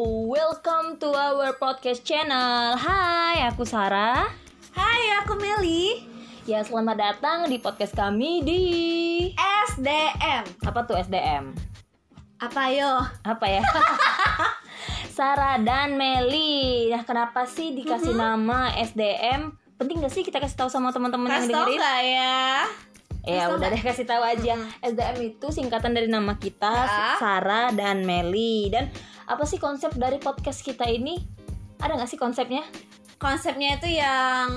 welcome to our podcast channel. Hai, aku Sarah. Hai, aku Meli. Ya, selamat datang di podcast kami di SDM. apa tuh SDM? Apa yo? Apa ya? Sarah dan Meli. Nah, kenapa sih dikasih nama SDM? Penting gak sih kita kasih tahu sama teman-teman yang Kasih dengerin? nggak ya? Ya Kasih udah deh kasih tahu aja. SDM itu singkatan dari nama kita Ya. Sarah dan Meli. Dan apa sih konsep dari podcast kita ini? Ada nggak sih konsepnya? Konsepnya itu yang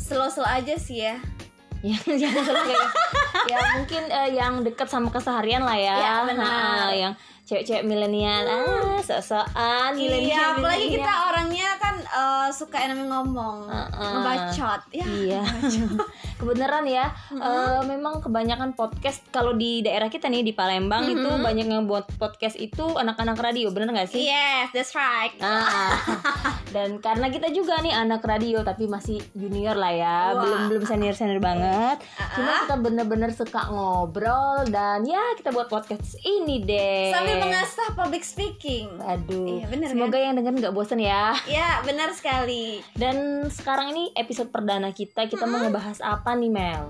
slow-slow aja sih ya. yang jangan salah kayak ya mungkin eh, yang dekat sama keseharian lah ya, Ya, benar. Nah, yang cewek-cewek milenial ah sok-sokan milenial Iya, apalagi kita orangnya kan eh, suka yang namanya ngomong, Heeh. ngebacot. Ya. Iya, kebenaran ya. eh, memang kebanyakan podcast kalau di daerah kita nih di Palembang itu banyak yang buat podcast itu anak-anak radio, bener nggak sih? Yes, that's right. Ah, dan karena kita juga nih anak radio tapi masih junior lah ya, Wah. belum belum senior senior banget. Cuma kita bener-bener suka ngobrol dan ya kita buat podcast ini deh. Sambil mengasah public speaking. Aduh, Iya, bener semoga yang denger nggak bosen ya. Ya, benar sekali. Dan sekarang ini episode perdana kita, kita mau ngebahas apa nih Mel?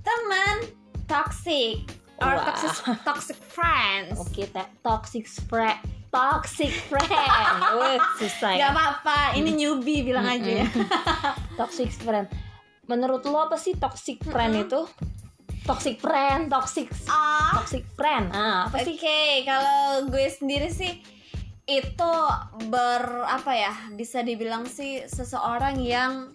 Teman toxic or Wah. toxic toxic friends. Oke, te- toxic friend, toxic friend, Wih, susah ya. Gak apa-apa, ini newbie bilang aja ya. toxic friend. Menurut lo apa sih toxic friend itu? Toxic friend, toxic Ah, toxic friend. Ah, apa Oke, sih? kalau gue sendiri sih itu ber apa ya bisa dibilang sih seseorang yang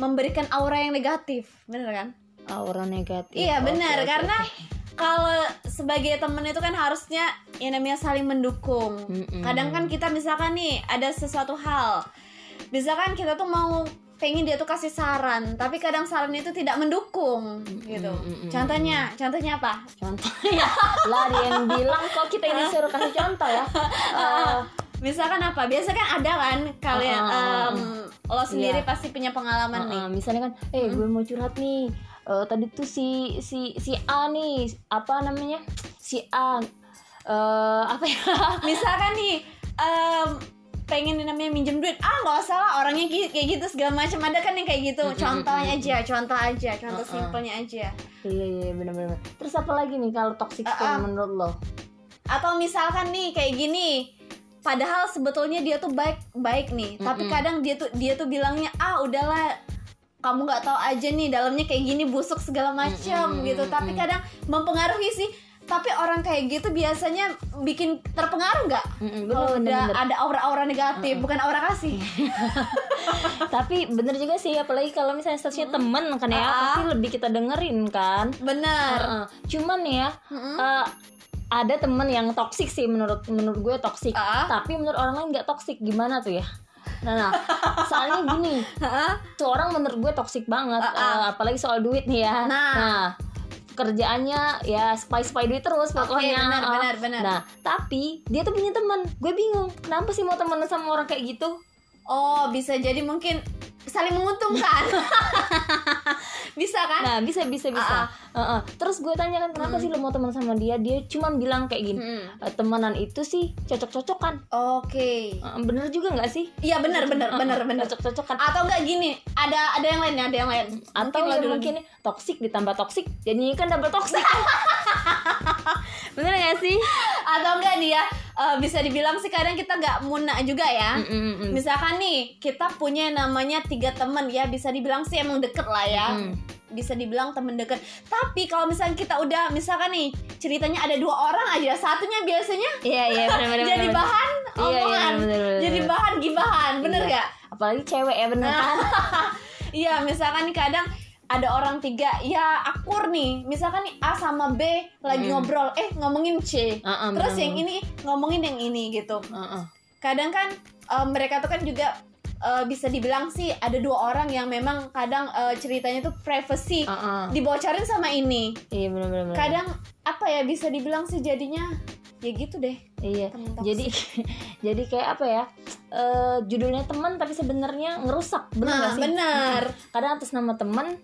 memberikan aura yang negatif, bener kan? Aura negatif. Iya benar oke, karena oke. kalau sebagai temen itu kan harusnya yang namanya saling mendukung. Mm-mm. Kadang kan kita misalkan nih ada sesuatu hal, misalkan kita tuh mau pengen dia tuh kasih saran, tapi kadang saran itu tidak mendukung gitu. mm-mm. Contohnya, contohnya apa? contohnya lah dia yang bilang kok kita ini suruh kasih contoh ya. Eh, Misalkan apa? Biasa kan ada kan kalian ah. em, lo sendiri Iya. pasti punya pengalaman nih. Uh, uh, misalnya kan, eh gue mau curhat nih. Eh, tadi tuh si si si A nih, apa namanya? Si A eh apa ya? Misalkan nih em, pengen yang namanya minjem duit, ah nggak usah lah orangnya kayak gitu segala macam ada kan yang kayak gitu. Contohnya aja, contoh aja, contoh Uh-uh. simpelnya aja. Iya iya benar-benar. Terus apa lagi nih kalau toxic Uh, uh. menurut lo? Atau misalkan nih kayak gini, padahal sebetulnya dia tuh baik baik nih, tapi Mm-mm. kadang dia tuh dia tuh bilangnya ah udahlah kamu nggak tahu aja nih dalamnya kayak gini busuk segala macam Mm-mm, gitu. Tapi kadang mempengaruhi sih. Tapi orang kayak gitu biasanya bikin terpengaruh nggak? Mm-mm, Kalau udah ada aura-aura negatif, bukan aura kasih. Tapi bener juga sih apalagi kalau misalnya statusnya temen kan ya Ah. pasti lebih kita dengerin kan. Bener. Heeh. Cuman ya Mm-mm. eh, ada temen yang toksik sih menurut menurut gue toksik. Ah. Tapi menurut orang lain nggak toksik gimana tuh ya? Nah, nah soalnya gini, Heeh. tuh orang menurut gue toksik banget. Eh, apalagi soal duit nih ya. Nah. Kerjaannya ya spy spy duit terus pokoknya. benar, Oh. benar, benar. Nah, tapi dia tuh punya teman. Gue bingung, kenapa sih mau temenan sama orang kayak gitu? Oh, bisa jadi mungkin saling menguntungkan. bisa kan? Nah, bisa bisa bisa. Ah, Heeh. Terus gue tanya kan kenapa sih lo mau teman sama dia? Dia cuma bilang kayak gini. Hmm. "Eh, temenan itu sih cocok-cocokan. Oke. Eh, bener juga nggak sih? Iya benar benar benar benar. Cocok-cocokan. Atau enggak gini, ada ada yang lain ada yang lain. Atau lo ya dulu. mungkin toksik ditambah toksik jadinya kan double toksik. bener gak sih? atau enggak nih eh, bisa dibilang sih kadang kita nggak muna juga ya. Mm, mm, mm. Misalkan nih kita punya namanya tiga teman ya bisa dibilang sih emang deket lah ya. Mm. Bisa dibilang temen deket. Tapi kalau misalnya kita udah misalkan nih ceritanya ada dua orang aja, satunya biasanya Iya iya benar-benar. jadi bahan Iya, iya, omongan, bener-bener. jadi bahan gibahan, bener Iya. gak? Apalagi cewek ya bener kan? Iya, misalkan nih kadang ada orang tiga, ya akur nih. Misalkan nih A sama B lagi ngobrol, eh ngomongin C. Heeh, Terus bener-bener. yang ini ngomongin yang ini gitu. Heeh. Kadang kan eh, mereka tuh kan juga eh, bisa dibilang sih ada dua orang yang memang kadang eh, ceritanya tuh privacy Heeh. dibocorin sama ini. Iya benar-benar. Kadang apa ya bisa dibilang sih jadinya ya gitu deh. Iya. Jadi jadi kayak apa ya? Eh judulnya teman tapi sebenarnya ngerusak. Bener Nah, sih? benar. Kadang atas nama teman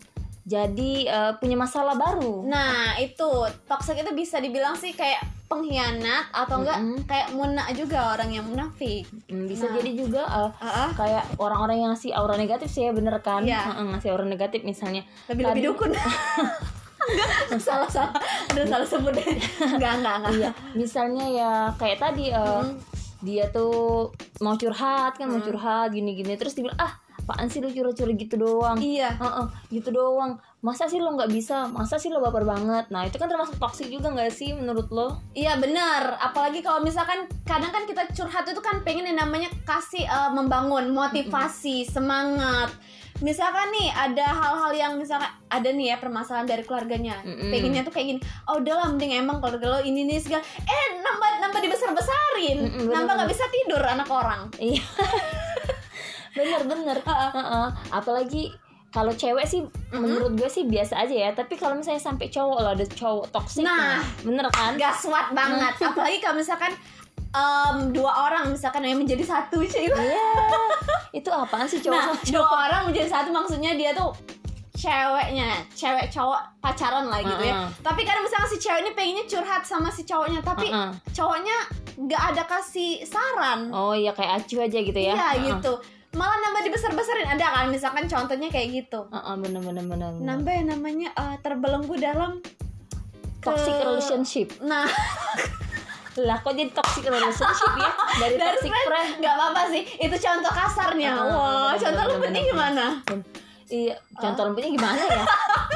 jadi eh, punya masalah baru. Nah, itu toxic itu bisa dibilang sih kayak pengkhianat atau enggak Mm-mm. kayak muna juga orang yang munafik Hmm, bisa Nah. jadi juga uh, Heeh. kayak orang-orang yang ngasih aura negatif sih ya bener kan Iya. Heeh, ngasih aura negatif misalnya lebih lebih Tadi- dukun enggak salah salah udah salah sebut deh enggak enggak enggak iya misalnya ya kayak tadi uh, Hmm. dia tuh mau curhat kan mau curhat gini-gini terus dia bilang ah apaan sih lu curhat-curhat gitu doang? Iya. Heeh, gitu doang. Masa sih lo nggak bisa? Masa sih lo baper banget? Nah itu kan termasuk toksik juga nggak sih menurut lo? Iya benar, apalagi kalau misalkan kadang kan kita curhat itu kan pengen yang namanya kasih eh, membangun motivasi, semangat. Misalkan nih ada hal-hal yang misalkan ada nih ya permasalahan dari keluarganya, Mm-mm. pengennya tuh kayak gini, oh udahlah mending emang keluarga lo ini nih segala, eh nambah nambah dibesar besarin, Mm-mm, nambah nggak bisa tidur anak orang. iya bener bener Heeh. apalagi kalau cewek sih menurut gue sih biasa aja ya tapi kalau misalnya sampai cowok lo ada cowok toksik Nah. bener kan Gaswat banget, apalagi kalau misalkan em, dua orang misalkan yang menjadi satu cuy. iya itu apaan sih cowok Nah, cowok dua orang menjadi satu maksudnya dia tuh ceweknya, cewek cowok pacaran lah gitu ya. Uh-uh. Tapi kadang misalnya si cewek ini pengennya curhat sama si cowoknya, tapi Uh-uh. cowoknya nggak ada kasih saran. oh iya kayak acu aja gitu ya Iya Heeh. gitu. Malah nambah dibesar-besarin ada kan misalkan contohnya kayak gitu. Heeh, bener bener bener bener. Nambah yang namanya eh, terbelenggu dalam ke- toxic relationship Nah, lah kok jadi toxic relationship ya dari, dari toxic friend friend nggak apa-apa sih. Itu contoh kasarnya. Uh-uh, Wah, bener, contoh bener, lembutnya bener, gimana? Iya, contoh lembutnya gimana ya?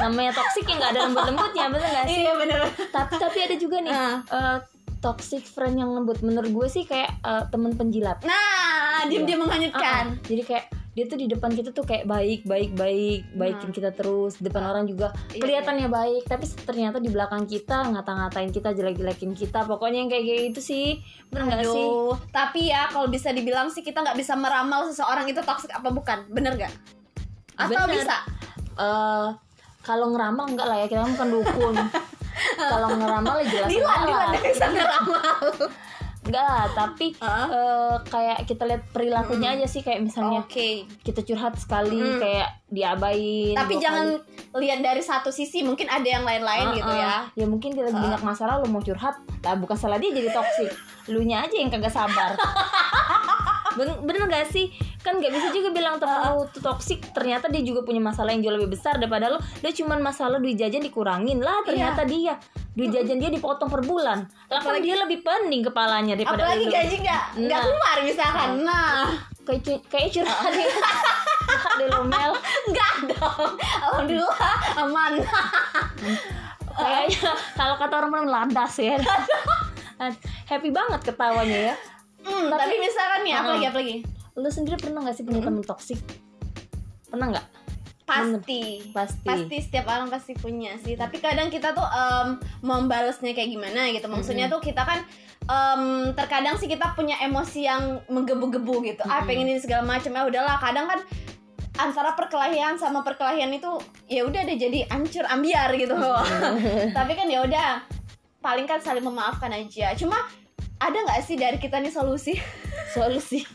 Namanya toxic yang nggak ada lembut-lembutnya, bener nggak sih? Iya bener. Tapi tapi ada juga nih Ah. eh, toxic friend yang lembut. Menurut gue sih kayak eh, temen penjilat. Nah, diam-diam menghanyutkan. Ah, ah. Jadi kayak dia tuh di depan kita tuh kayak baik, baik, baik, baikin kita terus. Di depan orang juga Iya, kelihatannya baik, tapi ternyata di belakang kita ngata-ngatain kita, jelek-jelekin kita. Pokoknya yang kayak gitu sih, bener nggak sih? Tapi ya kalau bisa dibilang sih kita nggak bisa meramal seseorang itu toksik apa bukan, bener gak? Atau Bener. bisa? eh kalau ngeramal enggak lah ya kita kan bukan dukun kalau ngeramal ya jelas Dilan, ngeramal. enggak lah tapi Hah? eh, kayak kita lihat perilakunya aja sih kayak misalnya Oke. kita curhat sekali Mm. kayak diabain Tapi jangan kali. lihat dari satu sisi, mungkin ada yang lain-lain Ah, gitu ah. ya. ya mungkin dia lagi Ah. banyak masalah lo mau curhat lah bukan salah dia jadi toksik lu nya aja yang kagak sabar bener gak sih? Kan gak bisa juga bilang temen lu tuh toksik ternyata dia juga punya masalah yang jauh lebih besar daripada lu dia cuman masalah duit jajan dikurangin lah ternyata dia. Duit jajan dia dipotong per bulan. Lah kan dia lebih pening kepalanya daripada Apalagi lu. gaji nggak Nah. keluar misalkan. Nah, kayak cu- kayak curhat ya curhat deh lo Mel. Nggak dong. Alhamdulillah aman. kayaknya kalau kata orang orang landas ya. Happy banget ketawanya ya Hmm, tapi, misalkan nih, Ah. apalagi apalagi? lu sendiri pernah gak sih punya temen toksik pernah nggak Pasti. Pasti. Pasti setiap orang pasti punya sih. Tapi kadang kita tuh em, mau balasnya kayak gimana gitu. Maksudnya tuh kita kan em, terkadang sih kita punya emosi yang menggebu-gebu gitu. Ah, pengen ini segala macam. Ya udahlah, kadang kan antara perkelahian sama perkelahian itu ya udah deh jadi ancur ambiar gitu. Tapi kan ya udah paling kan saling memaafkan aja. Cuma ada nggak sih dari kita nih solusi? solusi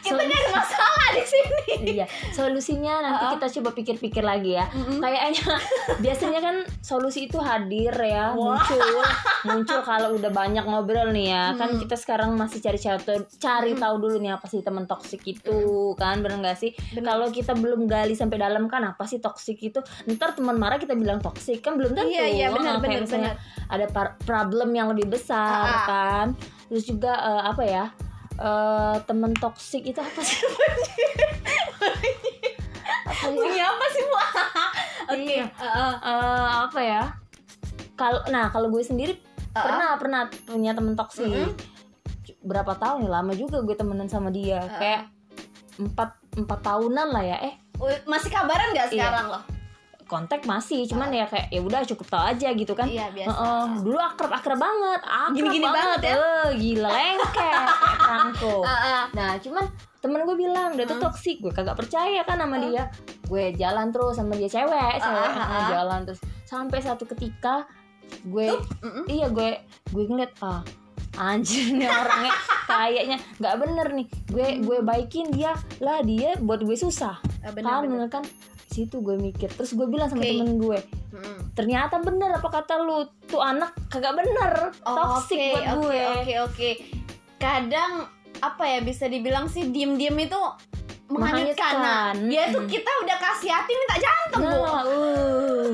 kita kan ada masalah di sini. iya solusinya nanti kita coba pikir-pikir lagi ya. Mm-mm. kayaknya biasanya kan solusi itu hadir ya Wah. muncul. Muncul kalau udah banyak ngobrol nih ya. Kan Mm. kita sekarang masih cari cari cari tahu dulu nih apa sih teman toksik itu kan? Bener gak sih? Kalau kita belum gali sampai dalam kan apa sih toksik itu? Ntar teman marah kita bilang toksik kan belum tentu. Iya, iya, benar, Nah, kayak benar, misalnya ada problem yang lebih besar Ah, ah. kan? Terus juga eh, apa ya eh temen toksik itu apa sih apa ya Punya apa sih, Bu? Oke. Iya. heeh. Eh, apa ya kalau nah kalau gue sendiri Ah, pernah pernah punya temen toksik Mm-mm. berapa tahun ya lama juga gue temenan sama dia kayak empat empat tahunan lah ya eh Masih kabaran nggak Iya. sekarang loh? Kontak masih cuman ya kayak ya udah cukup tahu aja gitu kan Iya, biasa. Heeh, dulu akrab akrab banget akrab Gini-gini banget ya? Eh, gila lengket kayak perangko Heeh. nah cuman temen gue bilang dia tuh Hmm. toksik gue kagak percaya kan sama Hmm. dia gue jalan terus sama dia cewek cewek ah, heeh, ah. jalan terus sampai satu ketika gue Mm-mm. iya gue gue ngeliat ah anjir nih orangnya kayaknya nggak bener nih gue gue baikin dia lah dia buat gue susah Ah, benar, kan benar. bener kan situ gue mikir terus gue bilang sama Oke. temen gue Mm. ternyata bener apa kata lu tuh anak kagak bener Oh, toxic oke, buat oke, gue Oke oke. Kadang apa ya bisa dibilang sih diem-diem itu menghanyutkan. Nah, dia tuh Mm. kita udah kasih hati minta jantung bu. Nah, uh.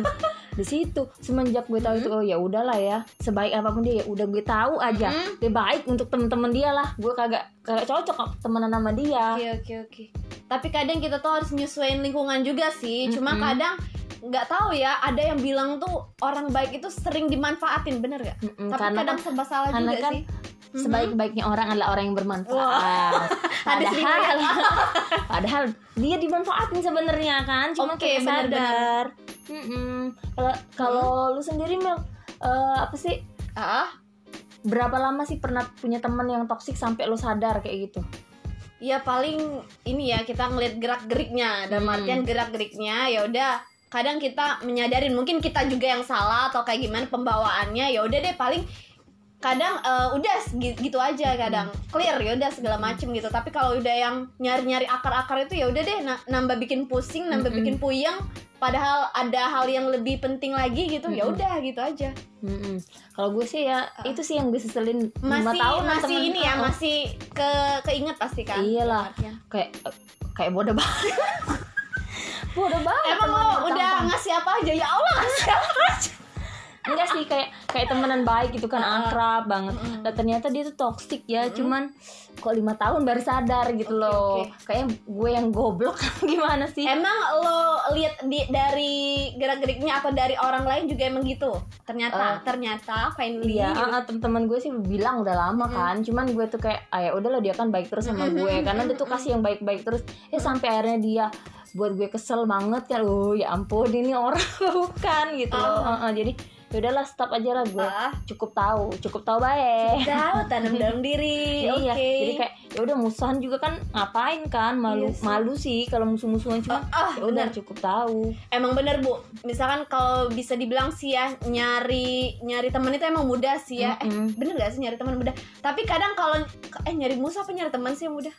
di situ semenjak gue tahu itu oh ya udahlah ya sebaik apa pun dia ya udah gue tahu aja Mm. dia baik untuk temen-temen dia lah gue kagak kagak cocok temenan sama dia Oke oke oke. Tapi kadang kita tuh harus nyesuaiin lingkungan juga sih. Cuma Mm-mm. kadang nggak tahu ya. Ada yang bilang tuh orang baik itu sering dimanfaatin, bener gak? Mm-mm, Tapi karena kadang kan serba salah karena juga kan sih. Mhm. sebaik-baiknya orang adalah orang yang bermanfaat. Ada padahal, padahal dia dimanfaatin sebenarnya kan, cuma benar-benar. sadar. Kalau kalau lu sendiri Mel, eh, apa sih? Ah, Berapa lama sih pernah punya teman yang toksik sampai lu sadar kayak gitu? Ya paling ini ya kita ngeliat gerak geriknya dalam Hmm. artian gerak geriknya ya udah kadang kita menyadarin mungkin kita juga yang salah atau kayak gimana pembawaannya ya udah deh paling kadang eh, udah gitu aja kadang clear ya udah segala macem gitu tapi kalau udah yang nyari-nyari akar-akar itu ya udah deh na- nambah bikin pusing nambah Mm-mm. bikin puyeng padahal ada hal yang lebih penting lagi gitu ya Mm-mm. udah gitu aja Mm-mm. Kalau gue sih ya Ah. itu sih yang gue seselin masih tahun masih temen- ini ya Oh, masih ke keinget pasti kan Iyalah. artian. kayak kayak bodoh banget. bodoh banget. Emang lo udah ngasih apa aja ya Allah ngasih apa aja. Enggak sih kayak kayak temenan baik gitu kan Ah. akrab banget. Nah, ternyata dia tuh toxic ya, cuman kok lima tahun baru sadar gitu Oke, loh. oke. Kayak gue yang goblok gimana sih? Emang lo lihat di dari gerak geriknya atau dari orang lain juga emang gitu? Ternyata Eh, ternyata finally. Iya, gitu. ah, ah, temen-temen gue sih bilang udah lama kan, cuman gue tuh kayak, ah ya udahlah dia kan baik terus sama gue, karena dia tuh kasih yang baik-baik terus, ya sampai akhirnya dia buat gue kesel banget kan, oh ya ampun ini orang bukan gitu loh, Ah. Ah, ah, jadi ya udahlah stop aja lah gue, Ah, cukup tahu, cukup tahu baik. tahu tanam dalam diri. Oke. Iya, jadi kayak ya udah musuhan juga kan ngapain kan malu Iya sih. malu sih kalau musuh-musuhan cuma Ah, ah, ya udah cukup tahu. Emang bener bu. Misalkan kalau bisa dibilang sih ya nyari nyari teman itu emang mudah sih ya. Eh, Mm-mm. bener gak sih nyari teman mudah? Tapi kadang kalau eh nyari musuh apa nyari teman sih yang mudah?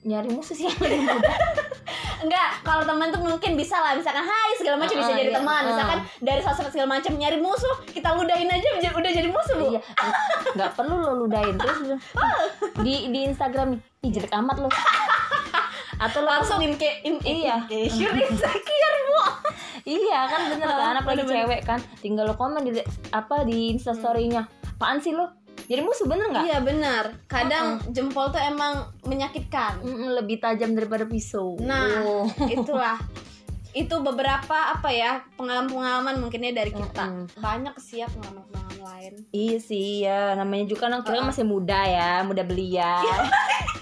Nyari musuh sih yang lebih mudah. Enggak, kalau teman tuh mungkin bisa lah misalkan hai segala macam bisa Ah, jadi iya, teman. ah. Misalkan dari sosmed segala macam nyari musuh, kita ludahin aja udah jadi musuh, Bu. Iya, nggak perlu lo ludahin terus di di Instagram nih, ih jelek amat lo. Atau lo Langsung in, in, in Iya. insecure, insecure, Bu. iya kan bener kan, Ah, apalagi cewek kan, tinggal lo komen di apa di instastorynya, apaan sih lo? Jadi musuh bener nggak? Iya benar. Kadang jempol tuh emang menyakitkan. Mm, lebih tajam daripada pisau. Nah, Oh. itulah. Itu beberapa apa ya pengalaman-pengalaman mungkinnya dari kita. Mm-mm. Banyak sih ya pengalaman-pengalaman lain. Iya sih ya, namanya juga kan kita Uh-uh. masih muda ya, muda belia.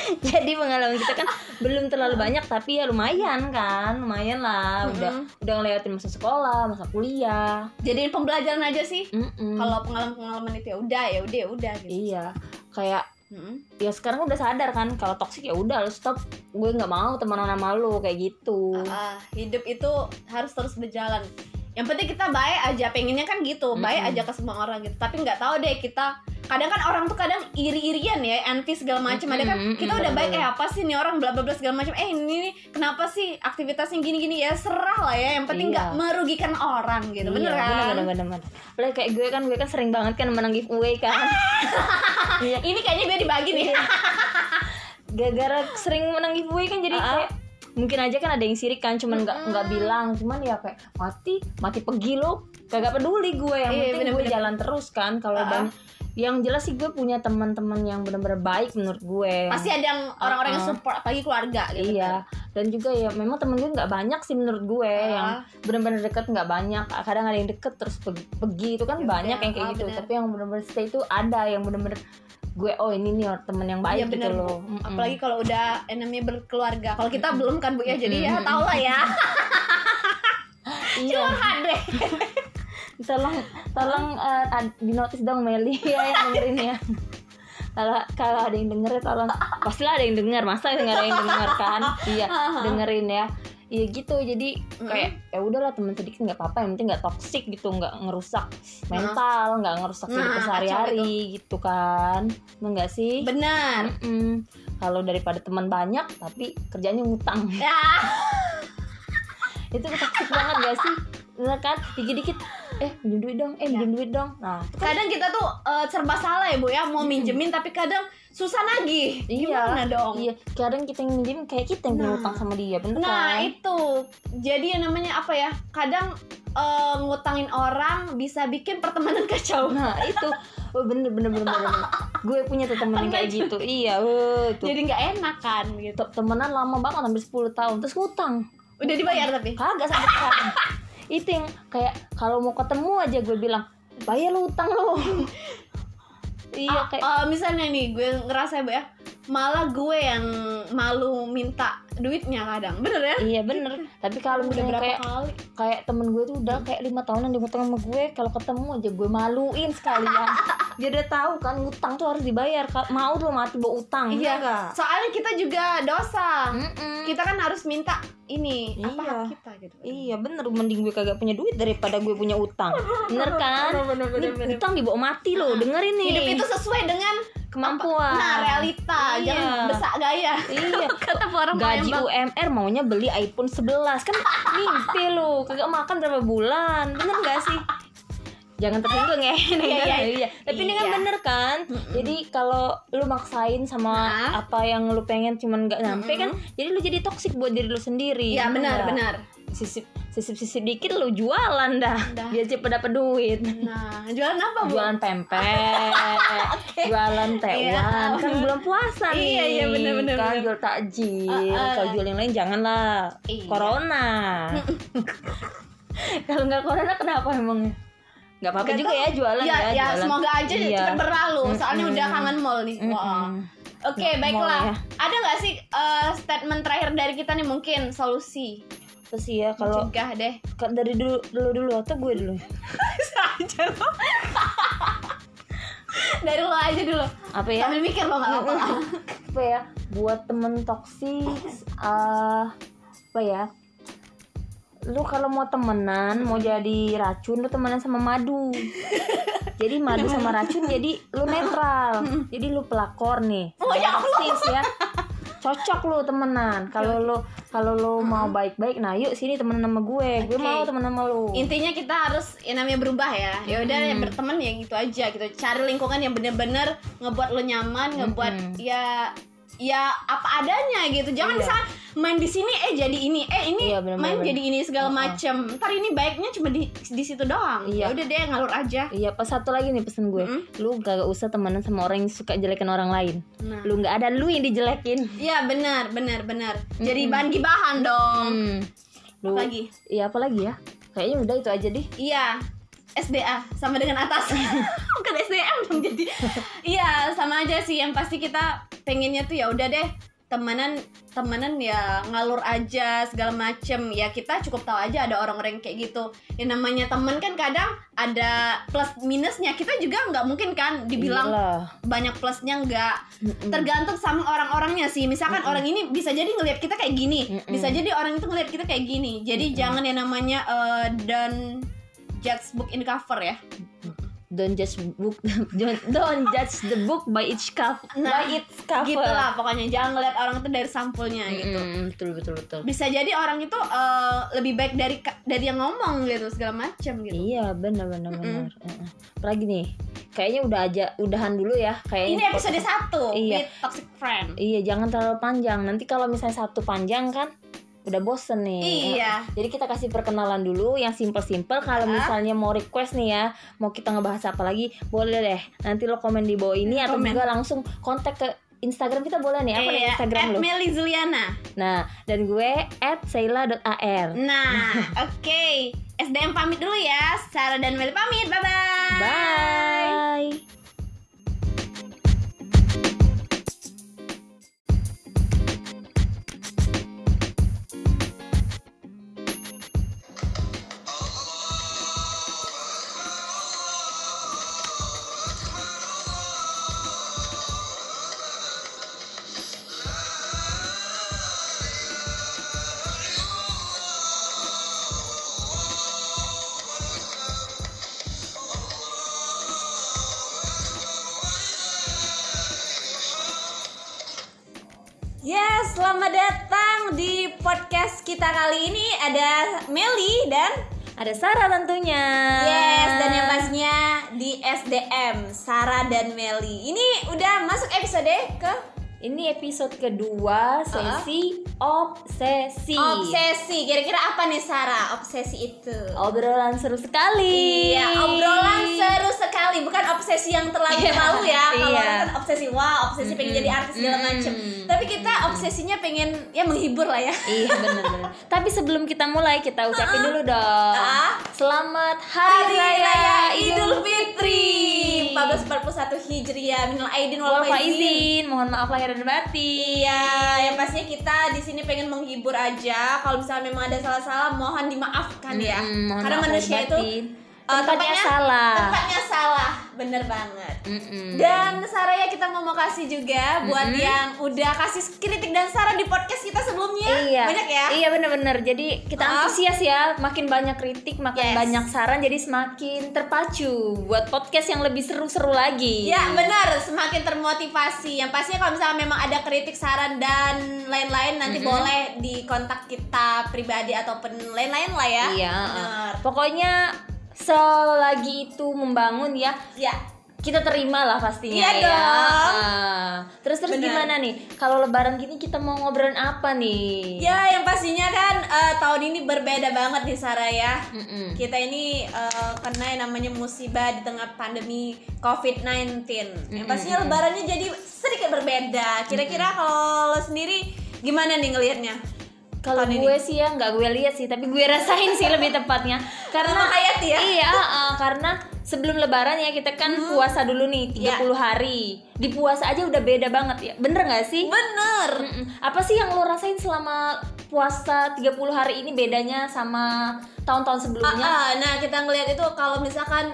Jadi pengalaman kita kan belum terlalu banyak tapi ya lumayan kan, lumayan lah. Udah Mm-mm. udah ngelewatin masa sekolah, masa kuliah. Jadiin pembelajaran aja sih. Mm-mm. Kalau pengalaman-pengalaman itu ya udah ya udah ya udah gitu. iya, kayak Mm-mm. ya sekarang udah sadar kan kalau toksik ya udah lu stop. Gue nggak mau temenan sama lu kayak gitu. Ah, hidup itu harus terus berjalan. Yang penting kita baik aja, pengennya kan gitu, baik aja ke semua orang gitu. Tapi nggak tahu deh kita kadang kan orang tuh kadang iri-irian ya, envy segala macam. Ada kan kita udah baik eh apa sih nih orang bla bla bla segala macam. Eh ini nih, kenapa sih aktivitasnya gini-gini ya serah lah ya. Yang penting nggak Iya. merugikan orang gitu. bener Iya, kan? Bener, bener, bener. Apalagi kayak gue kan, gue kan sering banget kan menang giveaway kan. Iya, Ini kayaknya gue dibagi nih. gara-gara sering menang giveaway kan jadi Ah. kayak mungkin aja kan ada yang sirik kan cuman nggak Mm-mm. nggak bilang cuman ya kayak mati mati pergi lo kagak peduli gue yang Iya, penting gue jalan terus kan kalau Ah. dan yang jelas sih gue punya teman-teman yang benar-benar baik menurut gue Pasti ada yang orang-orang yang Ah. support apalagi keluarga gitu. iya dan juga ya memang temen gue nggak banyak sih menurut gue Ah. yang benar-benar deket nggak banyak kadang ada yang deket terus pergi, pergi itu kan Ya banyak udah, yang kayak ah, gitu bener. tapi yang benar-benar stay itu ada yang benar-benar gue oh ini nih temen yang baik gitu bener Bu. loh. Apalagi kalau udah namanya berkeluarga. Kalau kita belum kan Bu ya. Jadi ya tau lah ya. iya Curhat deh. tolong tolong eh, ad- di notice dong Meli ya yang dengerin ya. Kalau kalau ada yang denger ya tolong. Pastilah ada yang denger masa nggak ada yang denger kan? Iya dengerin ya. Iya gitu jadi kayak ya udahlah teman sedikit nggak apa-apa yang penting nggak toksik gitu nggak ngerusak mental nggak ngerusak hidup Nah, sehari-hari gitu kan. Emang nggak sih? Benar. Mm-mm. kalau daripada teman banyak tapi kerjanya ngutang. Ya. itu toksik banget gak sih kan? Dikit-dikit eh minjem duit dong eh minjem duit dong. Nah kan kadang kita tuh eh, serba salah ya bu ya. Mau minjemin tapi kadang susah nagih gimana dong? Iya kadang kita yang minjem kayak kita yang Nah. utang sama dia bener Nah kan? itu. Jadi yang namanya apa ya? Kadang eh, ngutangin orang bisa bikin pertemanan kacau. nah itu. Oh, bener bener bener bener, bener. gue punya tuh temen yang kayak gitu. iya weh, itu. Jadi nggak enak kan gitu. Te- temenan lama banget hampir 10 tahun. Terus ngutang. Udah dibayar tapi. kagak sampai sekarang itu yang kayak kalau mau ketemu aja gue bilang bayar lu utang lu. Iya Ah, kayak eh, misalnya nih gue ngerasa ya, malah gue yang malu minta duitnya kadang. Bener ya? iya bener tapi kalau Udah misalnya berapa kayak kali? kayak temen gue tuh udah kayak lima tahunan dia ngutang sama gue kalau ketemu aja gue maluin sekalian dia udah tahu kan ngutang tuh harus dibayar mau tuh mati bawa utang Iya. enggak Soalnya kita juga dosa. Mm-mm. Kita kan harus minta ini apa Iya. hak kita gitu. Iya bener mending gue kagak punya duit daripada gue punya utang Bener kan? Bener, bener, Ini bener. utang dibawa mati loh dengerin nih Hidup itu sesuai dengan kemampuan Nah, realita, Iya. jangan besak gaya. Iya Kata orang Gaji Palembang. UMR maunya beli iPhone 11 Kan mimpi lo Kagak makan berapa bulan Bener gak sih? Jangan tersinggung ya Iya, iya. iya. Tapi ini kan Iya. bener kan Jadi kalau lu maksain sama Nah. apa yang lu pengen cuman gak nyampe kan Jadi lu jadi toksik buat diri lu sendiri Iya benar nggak? benar. Sisip sisip sisip dikit lu jualan dah, Dah. biar cepet dapet duit Nah, jualan apa bu? jualan pempek jualan tewan Iya. kan bulan puasa nih Iya, iya, bener, bener, kan bener. jual takjil Uh, uh. kalau jual yang lain janganlah Iya. corona kalau nggak corona kenapa emangnya nggak apa-apa juga tahu. ya jualan ya, ya, ya jualan. semoga aja Iya. cepat berlalu. Soalnya Mm-mm. udah kangen mall nih. Mm-mm. Wah. Oke, Nggak baiklah. ya. Ada nggak sih eh, statement terakhir dari kita nih mungkin solusi? Terus ya kalau Mencegah deh. ka- dari dulu dulu dulu atau gue dulu. Aja lo. dari lo aja dulu. apa ya? Sambil mikir lo nggak apa-apa. apa ya? Buat temen toksik eh apa ya? Lu kalau mau temenan mau jadi racun lu temenan sama madu. Jadi madu sama racun jadi lu netral. Jadi lu pelakor nih. Oh, ya toksis ya cocok lu temenan kalau lu kalau lu mau baik-baik nah yuk sini temenan sama gue gue Oke. mau temenan sama lu Intinya kita harus yang namanya berubah ya. Ya udah ya berteman ya gitu aja gitu. Cari lingkungan yang bener-bener ngebuat lo nyaman, ngebuat Mm-mm. ya ya apa adanya gitu. Jangan Iya. misalnya main di sini eh jadi ini, eh ini Iya, bener, main bener, jadi ini segala Uh-uh. macem. Ntar ini baiknya cuma di di situ doang. Iya. Ya udah deh ngalur aja. Iya, pas satu lagi nih pesen gue. Mm-mm. Lu gak usah temenan sama orang yang suka jelekin orang lain. Nah. Lu nggak ada lu yang dijelekin. Iya benar, benar, benar. Jadi Mm-mm. bahan gibahan dong. Hmm. Lu, Apa lagi? Iya apa lagi ya? Kayaknya udah itu aja deh. Iya. SDA sama dengan atas. Bukan SDM dong jadi. Iya sama aja sih. Yang pasti kita pengennya tuh ya udah deh temenan temenan ya ngalur aja segala macem. Ya kita cukup tahu aja ada orang-orang yang kayak gitu. Yang namanya temen kan kadang ada plus minusnya. Kita juga nggak mungkin kan dibilang Iyalah. banyak plusnya nggak. Tergantung sama orang-orangnya sih. Misalkan orang ini bisa jadi ngelihat kita kayak gini. Bisa jadi orang itu ngelihat kita kayak gini. Jadi jangan yang namanya eh, dan judge book in cover ya Don't judge book don't, don't judge the book by its cover. Nah, by its cover. gitu lah pokoknya jangan ngelihat orang itu dari sampulnya gitu Mm-mm, betul betul betul. bisa jadi orang itu eh, lebih baik dari dari yang ngomong gitu segala macam gitu Iya benar benar benar. Heeh. Apalagi nih, kayaknya udah aja udahan dulu ya. Kayaknya ini episode satu Iya. with toxic friend Iya jangan terlalu panjang. Nanti kalau misalnya satu panjang kan udah bosen nih. Iya. Jadi kita kasih perkenalan dulu yang simple-simple. Kalau misalnya mau request nih ya, mau kita ngebahas apa lagi, boleh deh. Nanti lo komen di bawah ini atau Komen. juga langsung kontak ke Instagram kita boleh nih. Apa Iya, Instagram at lo? Meli Zuliana Nah, dan gue @seila.ar. Nah, oke. SDM pamit dulu ya. Sarah dan Meli pamit. Bye-bye. Bye. Yes, ada Sarah tentunya. Yes, dan yang pastinya di SDM Sarah dan Meli. Ini udah masuk episode ke Ini episode kedua sesi obsesi. obsesi. Kira-kira apa nih Sarah? Obsesi itu. Obrolan seru sekali. Iya, obrolan seru sekali, bukan obsesi yang terlalu Iya, terlalu ya. Kalau iya. kan obsesi wah, obsesi pengen jadi artis segala Mm-mm. macem. Tapi kita obsesinya pengen ya menghibur lah ya. Iya bener-bener Tapi sebelum kita mulai kita ucapin dulu dong Ah. Selamat Hari, Hari Raya Idul Fitri Fitri 1441 Hijriah Minal Aidin wal Faizin. Mohon maaf lahir dan batin Iya, yang pastinya kita di sini pengen menghibur aja. Kalau misalnya memang ada salah-salah, mohon dimaafkan ya. Mm-mm, mohon Karena manusia itu eh, Tempatnya salah Tempatnya salah, bener banget. Mm-mm. Dan Saraya kita mau mau kasih juga buat yang udah kasih kritik dan saran di podcast kita sebelumnya. Iya Banyak ya? Iya bener-bener Jadi kita Ah. antusias ya Makin banyak kritik Makin Yes. banyak saran Jadi semakin terpacu Buat podcast yang lebih seru-seru lagi Ya benar, semakin termotivasi. Yang pastinya kalau misalnya memang ada kritik, saran dan lain-lain nanti boleh di kontak kita pribadi ataupun lain-lain lah ya. Iya Benar. Pokoknya Selagi itu membangun ya Ya, kita terima lah pastinya Iya ya. dong. Ah. terus terus Benar. gimana nih? Kalau lebaran gini kita mau ngobrolin apa nih? Ya, yang pastinya kan eh, tahun ini berbeda banget nih Sarah ya. Mm-mm. Kita ini eh, kena yang namanya musibah di tengah pandemi COVID-19. Yang pastinya lebarannya jadi sedikit berbeda. Kira-kira kalau lo sendiri gimana nih ngelihatnya? Kalau gue sih ya nggak gue lihat sih, tapi gue rasain sih lebih tepatnya. Karena Sama Hayati ya? Iya, ah, karena sebelum lebaran ya kita kan puasa dulu nih 30 Iya. hari. Di puasa aja udah beda banget ya. Bener nggak sih? Bener. Mm-mm. Apa sih yang lo rasain selama puasa 30 hari ini bedanya sama tahun-tahun Ah, sebelumnya? ah, nah kita ngelihat itu kalau misalkan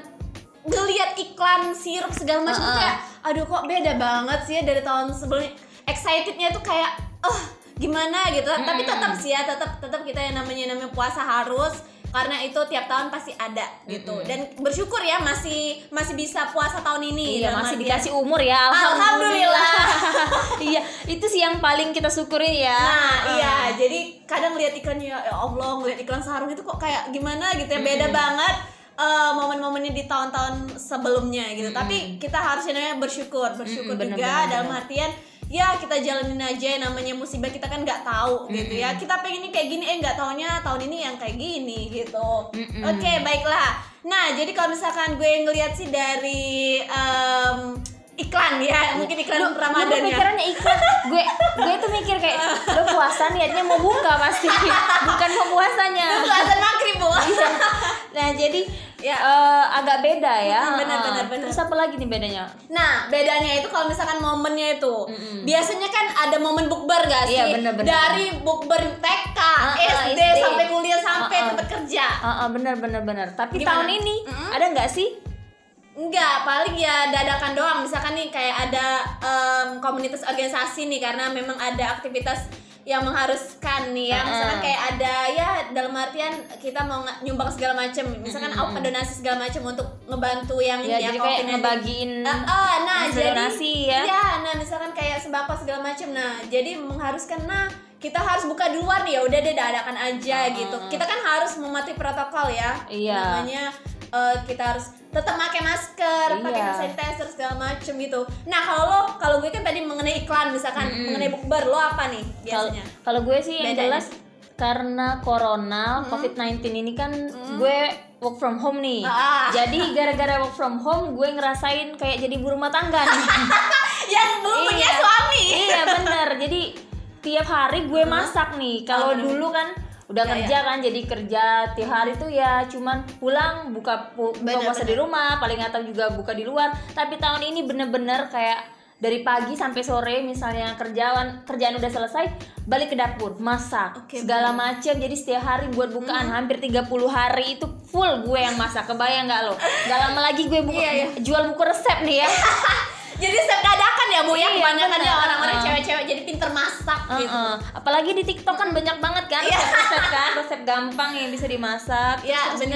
ngelihat iklan sirup segala macam tuh ah. kayak aduh kok beda banget sih ya dari tahun sebelumnya excitednya tuh kayak oh gimana gitu. Tapi tetap sih ya tetap tetap kita yang namanya namanya puasa harus karena itu tiap tahun pasti ada gitu. Dan bersyukur ya masih masih bisa puasa tahun ini Iya masih dikasih umur ya Alhamdulillah. Iya itu sih yang paling kita syukurin ya. Nah, Ah. iya, jadi kadang lihat iklannya ya Allah, ngeliat iklan sarung itu kok kayak gimana gitu ya, beda banget eh, momen-momennya di tahun-tahun sebelumnya gitu. Tapi kita harusnya bersyukur, bersyukur bener, juga bener, dalam bener. artian ya kita jalanin aja yang namanya musibah kita kan nggak tahu gitu ya. Kita pengen ini kayak gini eh nggak taunya tahun ini yang kayak gini gitu. Mm-mm. Oke, baiklah. Nah, jadi kalau misalkan gue ngeliat sih dari em, iklan ya, mungkin iklan Lu, lu Ramadan ya. pikirannya iklan gue gue tuh mikir kayak lu puasa niatnya mau buka pasti bukan mau puasanya azan maghrib, Bu. Iya. nah jadi Ya. eh, agak beda ya bener, Ah. bener, bener. terus apa lagi nih bedanya Nah, bedanya itu kalau misalkan momennya itu, Mm-mm. biasanya kan ada momen bukber gak sih? Iya, bener, bener. Dari bukber TK, Ah, ah, SD, SD. sampai kuliah sampai Ah, ah. tempat kerja. Ah, ah, bener bener bener tapi Gimana? tahun ini Mm-mm. ada nggak sih Enggak, paling ya dadakan doang. Misalkan nih kayak ada em, komunitas organisasi nih karena memang ada aktivitas yang mengharuskan nih ya. Misalkan kayak ada ya dalam artian kita mau nyumbang segala macam. Misalkan Mm-mm. apa donasi segala macam untuk ngebantu yang ya jadi ya kayak COVID-19. ngebagiin Ah, ah, nah jadi donasi ya. Iya, nah misalkan kayak sembako segala macam. Nah, jadi mengharuskan nah kita harus buka duluan ya udah deh dadakan aja gitu. Kita kan harus mematuhi protokol ya. Iya. Namanya eh, kita harus tetap pakai masker, pakai Iya. hand sanitizer segala macem gitu. Nah, kalau lo kalau gue kan tadi mengenai iklan misalkan mengenai bukber lo apa nih biasanya? kalau gue sih yang Bedanya. jelas karena corona COVID-19 ini kan gue work from home nih. Ah. Jadi gara-gara work from home gue ngerasain kayak jadi ibu rumah tangga nih. Yang belum punya Iya. suami. iya bener. Jadi tiap hari gue masak nih. Kalau Oh, dulu kan udah Iya, kerja kan jadi kerja tiap hari tuh ya cuman pulang buka pu- buka Bener, puasa di rumah paling atau juga buka di luar. Tapi tahun ini bener-bener kayak dari pagi sampai sore misalnya kerjaan kerjaan udah selesai balik ke dapur masak Oke, segala macam jadi setiap hari buat bukaan hampir 30 hari itu full gue yang masak. Kebayang nggak lo? Nggak lama lagi gue buka, Iya, iya. jual buku resep nih ya Jadi resep dadakan ya bu ya Iya, kebanyakan ya orang-orang cewek-cewek jadi pinter masak gitu. Heeh. apalagi di TikTok kan banyak banget kan Iya. resep kan resep gampang yang bisa dimasak Ya Terus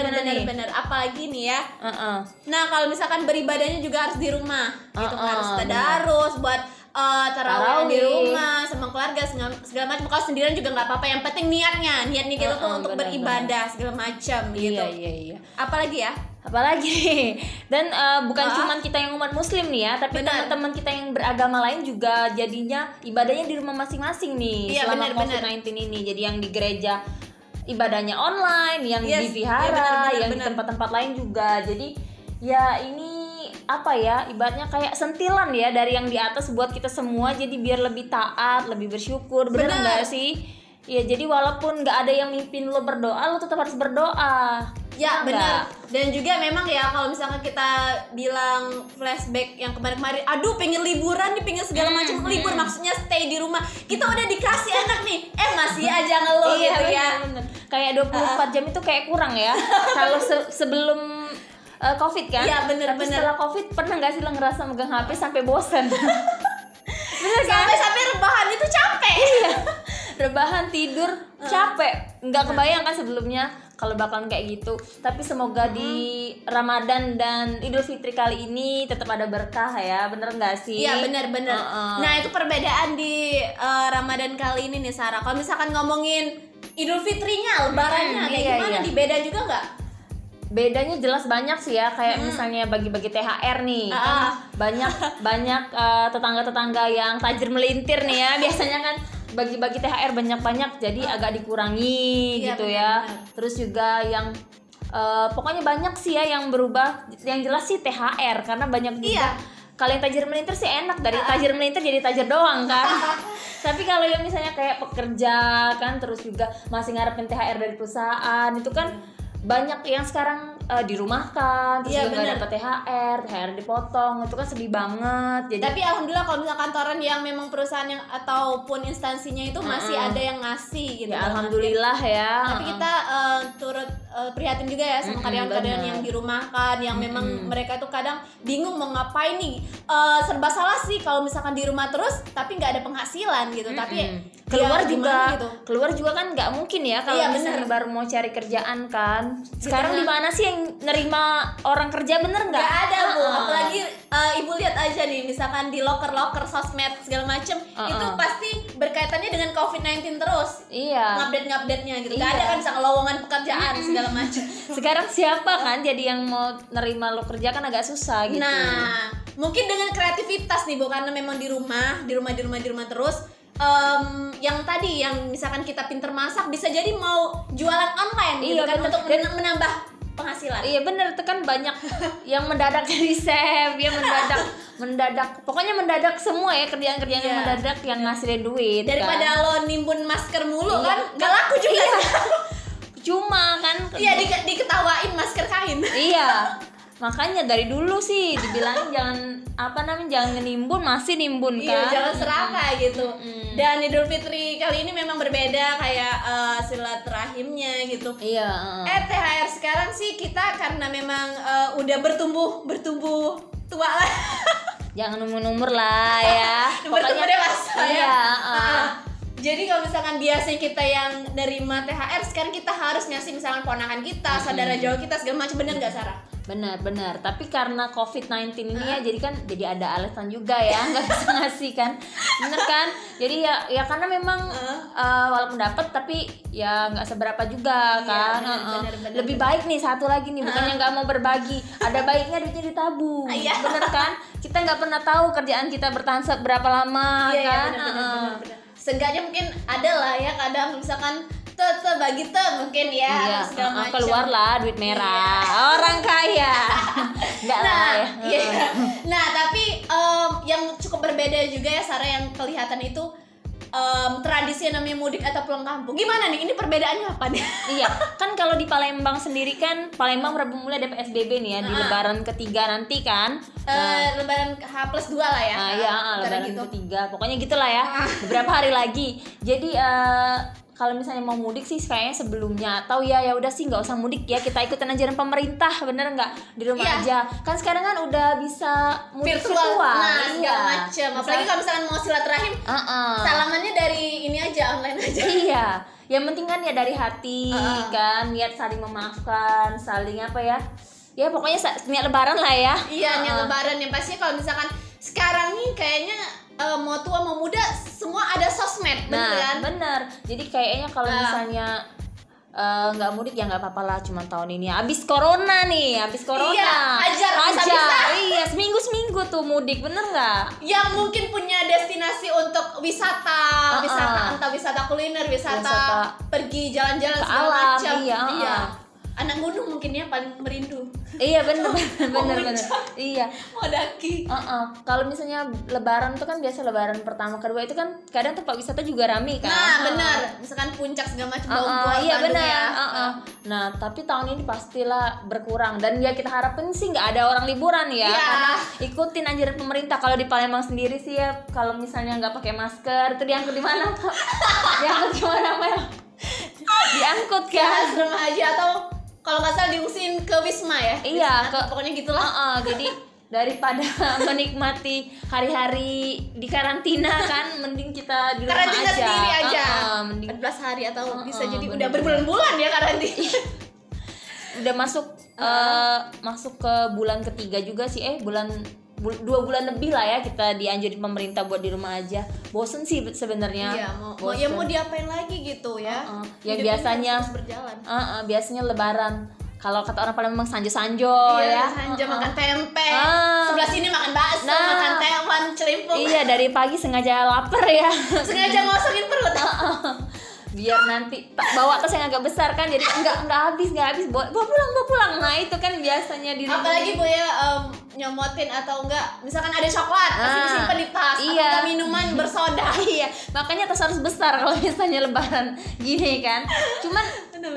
bener. Apalagi nih ya. Heeh. Nah kalau misalkan beribadahnya juga harus di rumah, gitu Uh-uh, harus bener. tadarus buat uh, tarawih di rumah sama keluarga segala, segala macam kalau sendirian juga nggak apa-apa yang penting niatnya niatnya kita tuh Heeh, untuk benar, beribadah segala macam gitu Iya iya iya. apalagi ya Apalagi dan eh, bukan cuman kita yang umat muslim nih ya, tapi teman-teman kita yang beragama lain juga jadinya ibadahnya di rumah masing-masing nih Iya, selama benar, benar. COVID-19 ini. Jadi yang di gereja ibadahnya online, yang Yes, di iya, vihara, benar, benar, yang di benar. tempat-tempat lain juga. Jadi ya ini apa ya ibaratnya kayak sentilan ya dari yang di atas buat kita semua jadi biar lebih taat lebih bersyukur bener Benar. nggak sih ya jadi walaupun nggak ada yang mimpin lo berdoa lo tetap harus berdoa Ya benar. Dan juga memang ya kalau misalkan kita bilang flashback yang kemarin-kemarin, aduh pengen liburan nih, pengen segala Hmm, macam hmm. libur maksudnya stay di rumah. Kita udah dikasih enak nih, eh masih aja ngeluh iya gitu ya. bener, bener. kayak 24 jam itu kayak kurang ya kalau se- sebelum uh, covid kan Iya, bener, tapi bener. setelah covid pernah nggak sih lo ngerasa megang hp sampai bosen bener kan Sampai-sampai rebahan itu capek. Iya. rebahan tidur capek nggak kebayang kan sebelumnya kalau bakalan kayak gitu tapi semoga di Ramadan dan Idul Fitri kali ini tetap ada berkah ya bener nggak sih Iya benar-benar. Heeh. Nah itu perbedaan di eh, Ramadan kali ini nih Sarah. Kalau misalkan ngomongin Idul Fitrinya, Lebarannya Hmm, kayak iya, gimana iya. nih? Beda juga nggak? bedanya jelas banyak sih ya kayak misalnya bagi-bagi THR nih Ah. kan banyak banyak eh, tetangga-tetangga yang tajir melintir nih ya biasanya kan bagi-bagi THR banyak-banyak jadi agak dikurangi Iya, gitu benar, ya terus juga yang eh, pokoknya banyak sih ya yang berubah. Yang jelas sih THR karena banyak juga Iya. kalau yang tajir melintir sih enak. Dari tajir melintir jadi tajir doang kan. Tapi kalau yang misalnya kayak pekerja kan terus juga masih ngarepin THR dari perusahaan itu kan banyak yang sekarang eh, dirumahkan terus Iya, juga nggak dapat THR THR dipotong itu kan sedih banget jadi Tapi alhamdulillah kalau misalkan kantoran yang memang perusahaan yang ataupun instansinya itu masih Mm-mm. ada yang ngasih gitu. ya alhamdulillah ya. Tapi kita eh, turut eh, prihatin juga ya sama karyawan-karyawan bener. yang dirumahkan yang memang mereka itu kadang bingung mau ngapain nih. Eh, serba salah sih kalau misalkan di rumah terus tapi nggak ada penghasilan gitu. Tapi ya keluar gimana juga gitu. keluar juga kan nggak mungkin ya kalau Iya, misalnya bener. baru mau cari kerjaan kan sekarang di mana sih yang nerima orang kerja bener nggak Gak ada bu, Uh-uh. apalagi eh, ibu lihat aja nih, misalkan di loker-loker sosmed segala macem, Uh-uh. itu pasti berkaitannya dengan COVID-19 terus. iya ngupdate-ngupdate-nya gitu. Gak Iya. ada kan misalkan lowongan pekerjaan segala macam. sekarang siapa kan jadi yang mau nerima lo kerja kan agak susah gitu Nah, mungkin dengan kreativitas nih Bu karena memang di rumah, di rumah di rumah di rumah terus em, yang tadi yang misalkan kita pinter masak bisa jadi mau jualan online gitu Iya, kan bener. untuk Dan- menambah penghasilan. Iya bener itu kan banyak yang mendadak jadi chef, ya mendadak mendadak pokoknya mendadak semua ya kerjaan-kerjaan yang Iya. mendadak yang ngasilin duit Daripada kan. lo nimbun masker mulu Iya. kan gak laku juga. Iya. cuma kan Iya di- diketawain masker kain. iya makanya dari dulu sih dibilangin jangan apa namanya jangan nimbun masih nimbun Iya, kan jangan serakah gitu. Mm-mm. Dan Idul Fitri kali ini memang berbeda kayak eh, silaturahimnya gitu. iya Eh THR sekarang sih kita karena memang eh, udah bertumbuh bertumbuh tua lah. jangan umur-umur lah ya bertumbuh dewasa ya. iya Nah, uh. jadi kalau misalkan biasanya kita yang nerima THR sekarang kita harus ngasih misalkan ponakan kita, saudara jauh kita segala macam bener nggak Sarah? Benar, benar. Tapi karena COVID-19 ini ya, jadi kan jadi ada alasan juga ya, nggak bisa ngasih kan, bener kan? Jadi ya, ya karena memang uh, walaupun dapat, tapi ya nggak seberapa juga Iya, kan. benar, Uh-uh. benar, benar, Lebih baik nih satu lagi nih, bukannya nggak mau berbagi, ada baiknya duitnya ditabung, Iya. bener kan? Kita nggak pernah tahu kerjaan kita bertahan berapa lama Iya, iya, kan? bener, bener, Uh-uh. bener, bener. Seenggaknya mungkin ada lah ya kadang misalkan te te bagi te mungkin ya Iya, segala uh-uh, macam. keluar lah duit merah, orang kaya, nggak lah Nah, ya. iya. nah tapi em, yang cukup berbeda juga ya Sarah yang kelihatan itu em, tradisi yang namanya mudik atau pulang kampung. Gimana nih? Ini perbedaannya apa nih? iya, kan kalau di Palembang sendiri kan Palembang Rabu mulai ada PSBB nih ya di Ah. Lebaran ketiga nanti kan. Eh, lebaran H plus 2 lah ya. Nah, ya Antara Lebaran gitu. ketiga, pokoknya gitulah ya. Ah. Beberapa hari lagi. Jadi eh, kalau misalnya mau mudik sih kayaknya sebelumnya atau ya ya udah sih nggak usah mudik ya kita ikutin ajaran pemerintah bener nggak di rumah Iya. aja kan sekarang kan udah bisa mudik virtual, virtual, nah iya. segala macem. Apalagi kalau misalkan mau silaturahim, Uh-uh. salamannya dari ini aja online aja. Iya, yang penting kan ya dari hati Heeh. kan, niat saling memaafkan, saling apa ya? Ya pokoknya niat lebaran lah ya. Iya, niat Heeh. lebaran yang pastinya kalau misalkan sekarang nih kayaknya eh, mau tua mau muda semua ada sosmed bener Nah, kan bener. Jadi kayaknya kalau Ah. misalnya eh, nggak mudik ya nggak apa-apa lah cuma tahun ini abis corona nih abis corona Iya, hajar, hajar bisa-bisa. iya seminggu seminggu tuh mudik bener nggak yang mungkin punya destinasi untuk wisata, Uh-uh. wisata entah wisata kuliner, wisata, Wisata pergi jalan-jalan segala macam. iya, uh-uh. Anak gunung mungkin ya paling merindu. iya bener bener Mau bener, bener. iya Mau daki. Uh-uh. Kalau misalnya lebaran tuh kan biasa lebaran pertama kedua itu kan kadang tempat wisata juga rame kan. Nah, benar. Misalkan puncak segala macam bau Uh-uh, buah iya Bandung benar. ya. uh-uh. Nah tapi tahun ini pastilah berkurang dan ya kita harapin sih nggak ada orang liburan ya. Iya. Karena ikutin anjuran pemerintah. Kalau di Palembang sendiri sih ya kalau misalnya nggak pakai masker itu diangkut di mana? diangkut di mana Mel? diangkut Ke kan? asrama haji atau kalau nggak salah diungsiin ke Wisma ya. Iya, Wisma, ke- pokoknya gitulah. Uh-uh, jadi daripada menikmati hari-hari di karantina kan mending kita di rumah Karantina aja. sendiri aja. Uh-uh, mending 14 hari atau Uh-uh, bisa jadi bener. udah berbulan-bulan ya karantina. udah masuk eh, masuk ke bulan ketiga juga sih eh bulan bul- dua bulan lebih lah ya kita dianjurin pemerintah buat di rumah aja bosen sih sebenarnya Iya, mau, mau ya Bosen. mau diapain lagi gitu ya. Uh-uh. Ya, Hidup ini biasanya- berjalan. Uh-uh, biasanya lebaran kalau kata orang Palembang sanjo-sanjo iya, ya Sanja Uh-uh. makan tempe. Ah. Sebelah sini makan bakso, Nah. makan tewan, celimpung. iya dari pagi sengaja lapar ya Sengaja ngosongin perut. Biar nanti tak bawa tas yang agak besar kan jadi enggak enggak habis enggak habis bawa, bawa pulang bawa pulang nah itu kan biasanya di rumah. Apalagi bu ya em, nyomotin atau enggak, misalkan ada coklat, pasti Ah. disimpan di tas. Iya. Atau minuman bersoda. iya makanya tas harus besar kalau misalnya lebaran gini kan cuman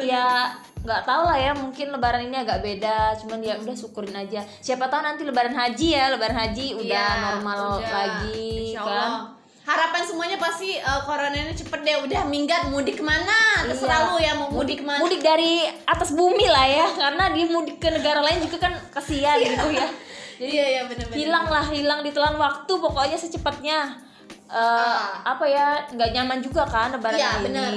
ya nggak tahu lah ya mungkin lebaran ini agak beda cuman ya udah syukurin aja siapa tahu nanti lebaran haji ya lebaran haji udah Iya, normal udah. lagi Insya kan Allah. Harapan semuanya pasti eh, corona ini cepet deh, udah minggat mudik ke mana? Terserah Iya. lu ya mau mudik ke mana. mudik dari atas bumi lah ya karena dia mudik ke negara lain juga kan kasihan gitu ya jadi Iya iya bener-bener. hilang lah hilang ditelan waktu pokoknya secepatnya Eh, Ah. apa ya nggak nyaman juga kan lebaran Iya, ini bener.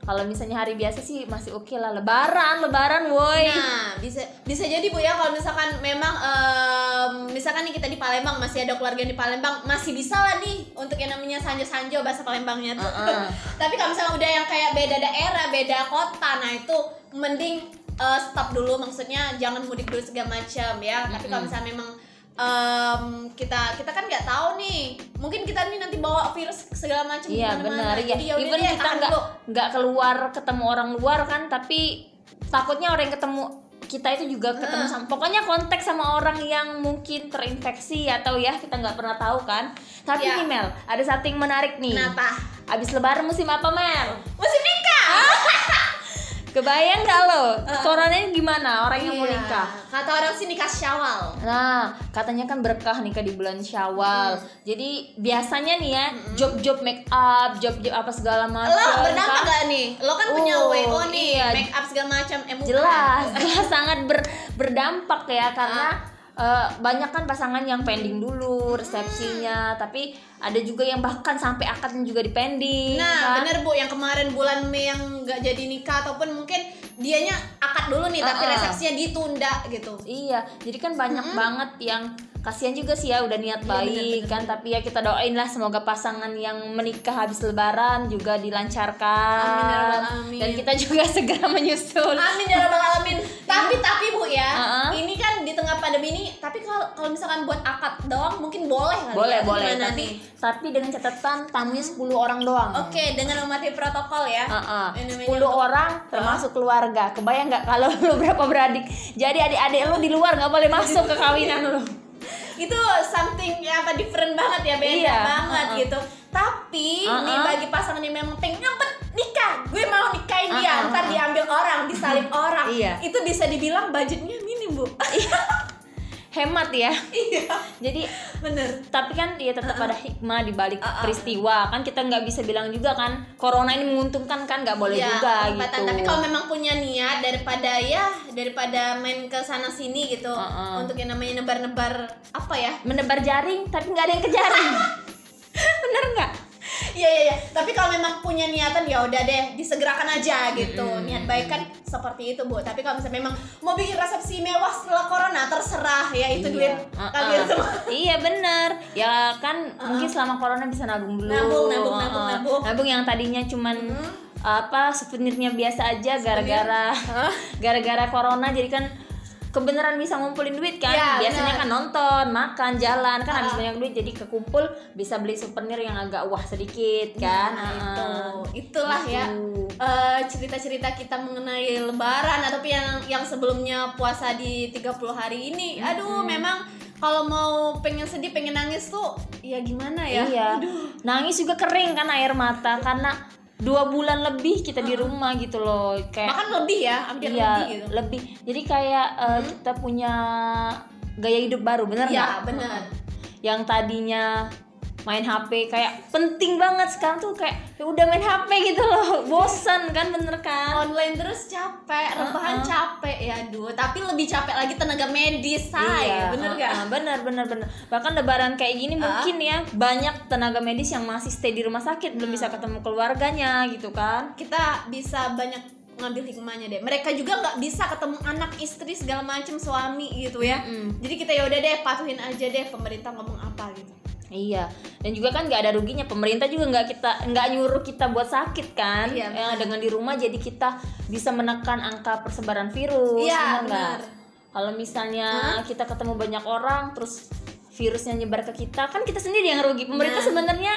Kalau misalnya hari biasa sih masih oke lah lebaran lebaran woi Nah, bisa bisa jadi Bu ya kalau misalkan memang em, misalkan nih kita di Palembang masih ada keluarga di Palembang masih bisa lah nih untuk yang namanya sanjo-sanjo bahasa Palembangnya tuh. Uh-uh. Tapi kalau misalnya udah yang kayak beda daerah, beda kota, nah itu mending eh, stop dulu maksudnya jangan mudik dulu segala macam ya. Tapi kalau misalnya memang em, kita kita kan nggak tahu nih. Mungkin kita nih nanti bawa virus segala macam iya benar. Ya Jadi yaudah even deh, kita nggak nggak keluar ketemu orang luar kan tapi takutnya orang yang ketemu kita itu juga ketemu sama pokoknya kontak sama orang yang mungkin terinfeksi atau ya kita nggak pernah tahu kan. Tapi Ya. nih Mel ada satu yang menarik nih. Kenapa? abis lebaran musim apa Mel? Musim nikah. Kebayang nggak lo corona ini gimana orang yang mau Iya. nikah Kata orang sih nikah Syawal. Nah, katanya kan berkah nikah di bulan Syawal. Jadi biasanya nih ya, job-job make up, job-job apa segala macam. Lo berdampak kan? gak nih? Lo kan punya Oh, WO nih, iya. make up segala macam, eh. Jelas, jelas sangat ber- berdampak ya karena eh, banyak kan pasangan yang pending dulu resepsinya, tapi ada juga yang bahkan sampai akadnya juga dipending. Nah, kan? bener Bu, yang kemarin bulan Mei yang gak jadi nikah ataupun mungkin dianya akad dulu nih, tapi Uh-uh. resepsinya ditunda gitu. Iya, jadi kan banyak banget yang kasihan juga sih ya udah niat Iya, baik kan, tapi ya kita doain lah semoga pasangan yang menikah habis lebaran juga dilancarkan. Amin ya rabbal alamin. Dan kita juga segera menyusul. Amin ya rabbal alamin. tapi tapi Bu ya, Uh-uh. ini kan di tengah pandemi ini, tapi kalau kalau misalkan buat akad doang mungkin boleh kali Boleh, ya? boleh, Gimana tapi nih? tapi dengan catatan tamunya 10 orang doang. Oke, dengan mematuhi protokol ya. Heeh. Ini 10 namanya- orang termasuk keluarga. Kebayang nggak kalau lu berapa beradik? Jadi adik-adik lu di luar nggak boleh masuk ke kawinan lu. Itu something yang apa different banget ya beda Iya, banget uh-uh. gitu tapi Uh-uh. nih bagi pasangan yang memang pengen nikah gue mau nikahin dia Uh-uh, ntar diambil orang disalib orang Iya. itu bisa dibilang budgetnya minim bu Hemat ya. iya. Jadi bener. tapi kan ya tetap ada hikmah di balik Uh-uh. peristiwa. Kan kita nggak bisa bilang juga kan corona ini menguntungkan kan? Nggak boleh Iya, juga gitu. Tapi kalau memang punya niat daripada ya daripada main ke sana sini gitu. Uh-uh. untuk yang namanya nebar-nebar apa ya? Menebar jaring tapi nggak ada yang kejaring bener nggak Iya iya iya. Tapi kalau memang punya niatan ya udah deh disegerakan aja gitu. Niat baik kan seperti itu bu. Tapi kalau misalnya memang mau bikin resepsi mewah setelah corona, terserah ya itu Iya. duit Uh-uh. kalian semua iya bener ya kan mungkin selama corona bisa nabung dulu Nabung, nabung, Uh-uh. nabung, nabung. nabung yang tadinya cuman apa souvenirnya biasa aja gara-gara gara-gara corona jadi kan kebenaran bisa ngumpulin duit kan Iya, biasanya bener. kan nonton makan jalan kan habis Uh-uh. banyak duit jadi kekumpul bisa beli souvenir yang agak wah sedikit kan Nah, Uh-uh. itu itulah ya Gitu. eh, cerita-cerita kita mengenai lebaran atau yang yang sebelumnya puasa di 30 hari ini aduh memang kalau mau pengen sedih pengen nangis tuh ya gimana ya Iya. Nangis juga kering kan air mata karena dua bulan lebih kita di rumah gitu loh. Kayak bahkan lebih ya hampir iya, lebih gitu lebih. Jadi kayak uh, kita punya gaya hidup baru, bener nggak? bener. Yang tadinya main HP kayak penting banget sekarang tuh kayak ya udah main HP gitu loh. Bosan kan bener kan? online terus capek rebahan Uh-uh. capek. Ya aduh tapi lebih capek lagi tenaga medis say. Bener uh-uh, gak bener bener bener. Bahkan lebaran kayak gini mungkin ya banyak tenaga medis yang masih stay di rumah sakit belum bisa ketemu keluarganya gitu kan? Kita bisa banyak ngambil hikmahnya deh. Mereka juga nggak bisa ketemu anak istri segala macam suami gitu ya. Mm-mm. jadi kita yaudah deh patuhin aja deh pemerintah ngomong apa gitu Iya, dan juga kan nggak ada ruginya. Pemerintah juga nggak kita nggak nyuruh kita buat sakit kan? Iya, Ya, dengan di rumah jadi kita bisa menekan angka persebaran virus. Iya, nggak? benar. Kalau misalnya kita ketemu banyak orang, terus virusnya nyebar ke kita, kan kita sendiri yang rugi. Pemerintah Nah. sebenarnya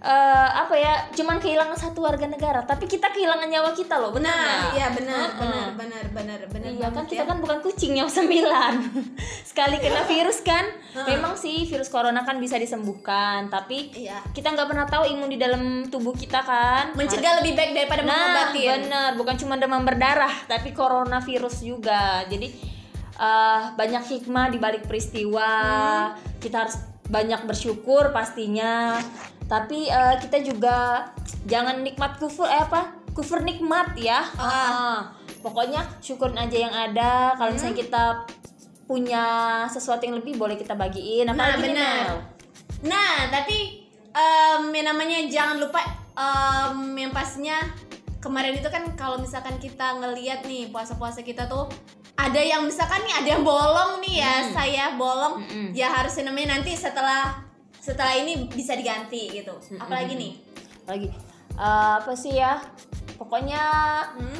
eh, apa ya? Cuman kehilangan satu warga negara, tapi kita kehilangan nyawa kita loh. Benar nah iya benar Uh-uh. benar benar benar benar Iya kan kita ya. kan bukan kucing yang sembilan Sekali kena virus kan Memang sih virus corona kan bisa disembuhkan Tapi Iya. kita nggak pernah tahu imun di dalam tubuh kita kan mencegah lebih baik daripada Nah mengobatin bener Bukan cuma demam berdarah Tapi coronavirus juga Jadi eh, banyak hikmah di balik peristiwa Kita harus banyak bersyukur pastinya Tapi eh, kita juga Jangan nikmat kufur Eh apa? Kufur nikmat ya. Ah, Pokoknya syukurin aja yang ada. Kalau misalnya kita punya sesuatu yang lebih boleh kita bagiin. Nah, apalagi nih, benar. Nah, tapi em, yang namanya jangan lupa em, yang pastinya kemarin itu kan kalau misalkan kita ngeliat nih puasa-puasa kita tuh ada yang misalkan nih ada yang bolong nih ya, saya bolong, Mm-mm. ya harusnya namanya nanti setelah setelah ini bisa diganti gitu. Apalagi nih? lagi eh, apa sih ya pokoknya Hmm?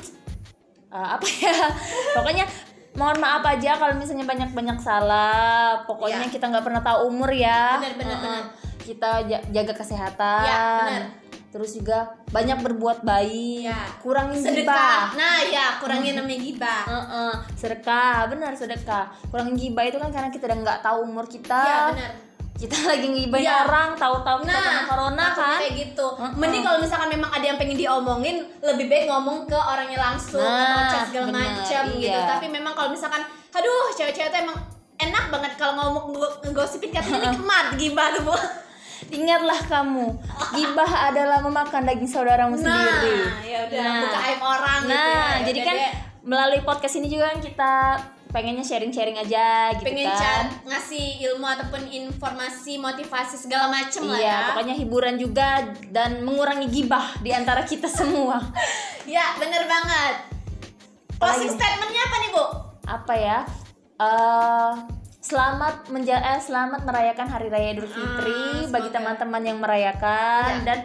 eh, apa ya pokoknya mohon maaf aja kalau misalnya banyak banyak salah pokoknya Iya. kita nggak pernah tahu umur ya Benar, benar, benar. kita ja- jaga kesehatan Iya, benar. terus juga banyak berbuat baik Iya. kurangin Sedekah. gibah Nah, ya kurangin namanya gibah. Heeh, sedekah benar sedekah kurangin gibah itu kan karena kita udah nggak tahu umur kita Iya, benar. Kita lagi ngibahin Iya. orang tahu-tahu kita kena corona kan kayak gitu. Mm-mm. Mending kalau misalkan memang ada yang pengen diomongin, lebih baik ngomong ke orangnya langsung Nah, atau chat segala macam gitu. iya. Tapi memang kalau misalkan, aduh, cewek-cewek tuh emang enak banget kalau ngomong ngegosipin katanya nikmat gibah tuh bu. Ingatlah kamu, gibah adalah memakan daging saudaramu Nah, sendiri. ya udah Nah. buka aib orang gitu ya. Nah, Ya jadi kan melalui podcast ini juga kan kita pengennya sharing-sharing aja gitu pengen kan. ngasih ilmu ataupun informasi motivasi segala macem lah Iya, ya. pokoknya hiburan juga dan mengurangi gibah di antara kita semua. Ya bener banget. Closing statementnya apa nih bu? Apa ya? eh selamat menja eh, selamat merayakan hari raya Idul Fitri Ah, bagi teman-teman yang merayakan Iya. dan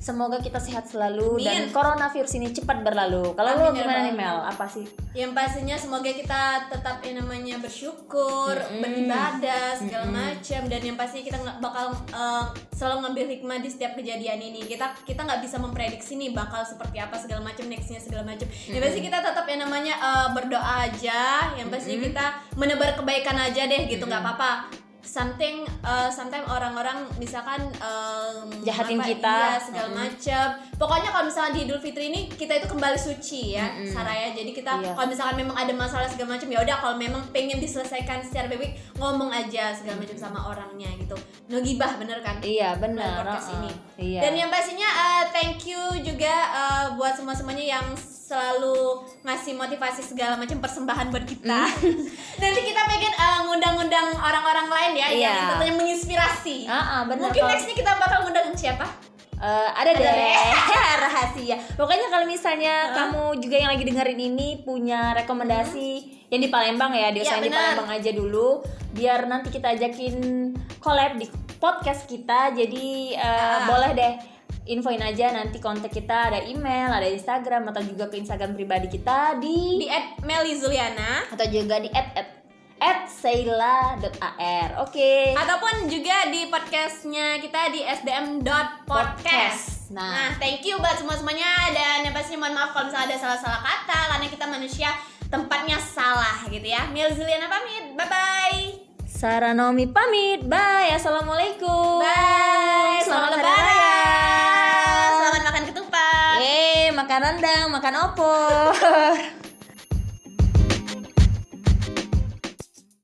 semoga kita sehat selalu dan Amin. coronavirus ini cepat berlalu. Kalau lu Amin, ya gimana nih Mel? Apa sih? yang pastinya semoga kita tetap yang namanya bersyukur beribadah segala macam. Dan yang pastinya kita nggak bakal eh, selalu ngambil hikmah di setiap kejadian ini. Kita kita nggak bisa memprediksi nih bakal seperti apa segala macam nextnya segala macam. Yang pasti kita tetap yang namanya eh, berdoa aja. Yang pastinya kita menebar kebaikan aja deh gitu nggak apa-apa something eh, sometimes orang-orang misalkan em, Jahatin apa, kita. iya, segala macam pokoknya kalau misalnya di Idul Fitri ini kita itu kembali suci ya Saraya jadi kita Iya. kalau misalkan memang ada masalah segala macam ya udah kalau memang pengen diselesaikan secara baik ngomong aja segala macam sama orangnya gitu no gibah bener kan Iya benar. podcast uh-uh. ini Iya. dan yang pastinya uh, thank you juga uh, buat semua semuanya yang selalu ngasih motivasi segala macam persembahan buat kita nanti kita pengen uh, ngundang-ngundang orang-orang lain ya yang Iya. tentunya menginspirasi Ah, ah, benar. mungkin Kalau- nextnya kita bakal ngundang siapa Eh, ada deh rahasia. Pokoknya kalau misalnya kamu juga yang lagi dengerin ini punya rekomendasi yang di Palembang ya, di Iya, di benar. Palembang aja dulu, biar nanti kita ajakin collab di podcast kita. Jadi eh, Ah. boleh deh infoin aja nanti kontak kita ada email, ada Instagram atau juga ke Instagram pribadi kita di, Di at Meli Zuliana atau juga di at at, at seila.ar. Oke. ataupun juga di podcastnya kita di sdm.podcast. Podcast. Nah, Nah. thank you buat semua semuanya dan yang pastinya mohon maaf kalau misalnya ada salah-salah kata karena kita manusia tempatnya salah gitu ya. Meli Zuliana pamit, bye bye. Saranomi pamit. Bye. Assalamualaikum. Bye. Selamat Hari lebaran. Selamat makan ketupat. Eh, makan rendang, makan opor.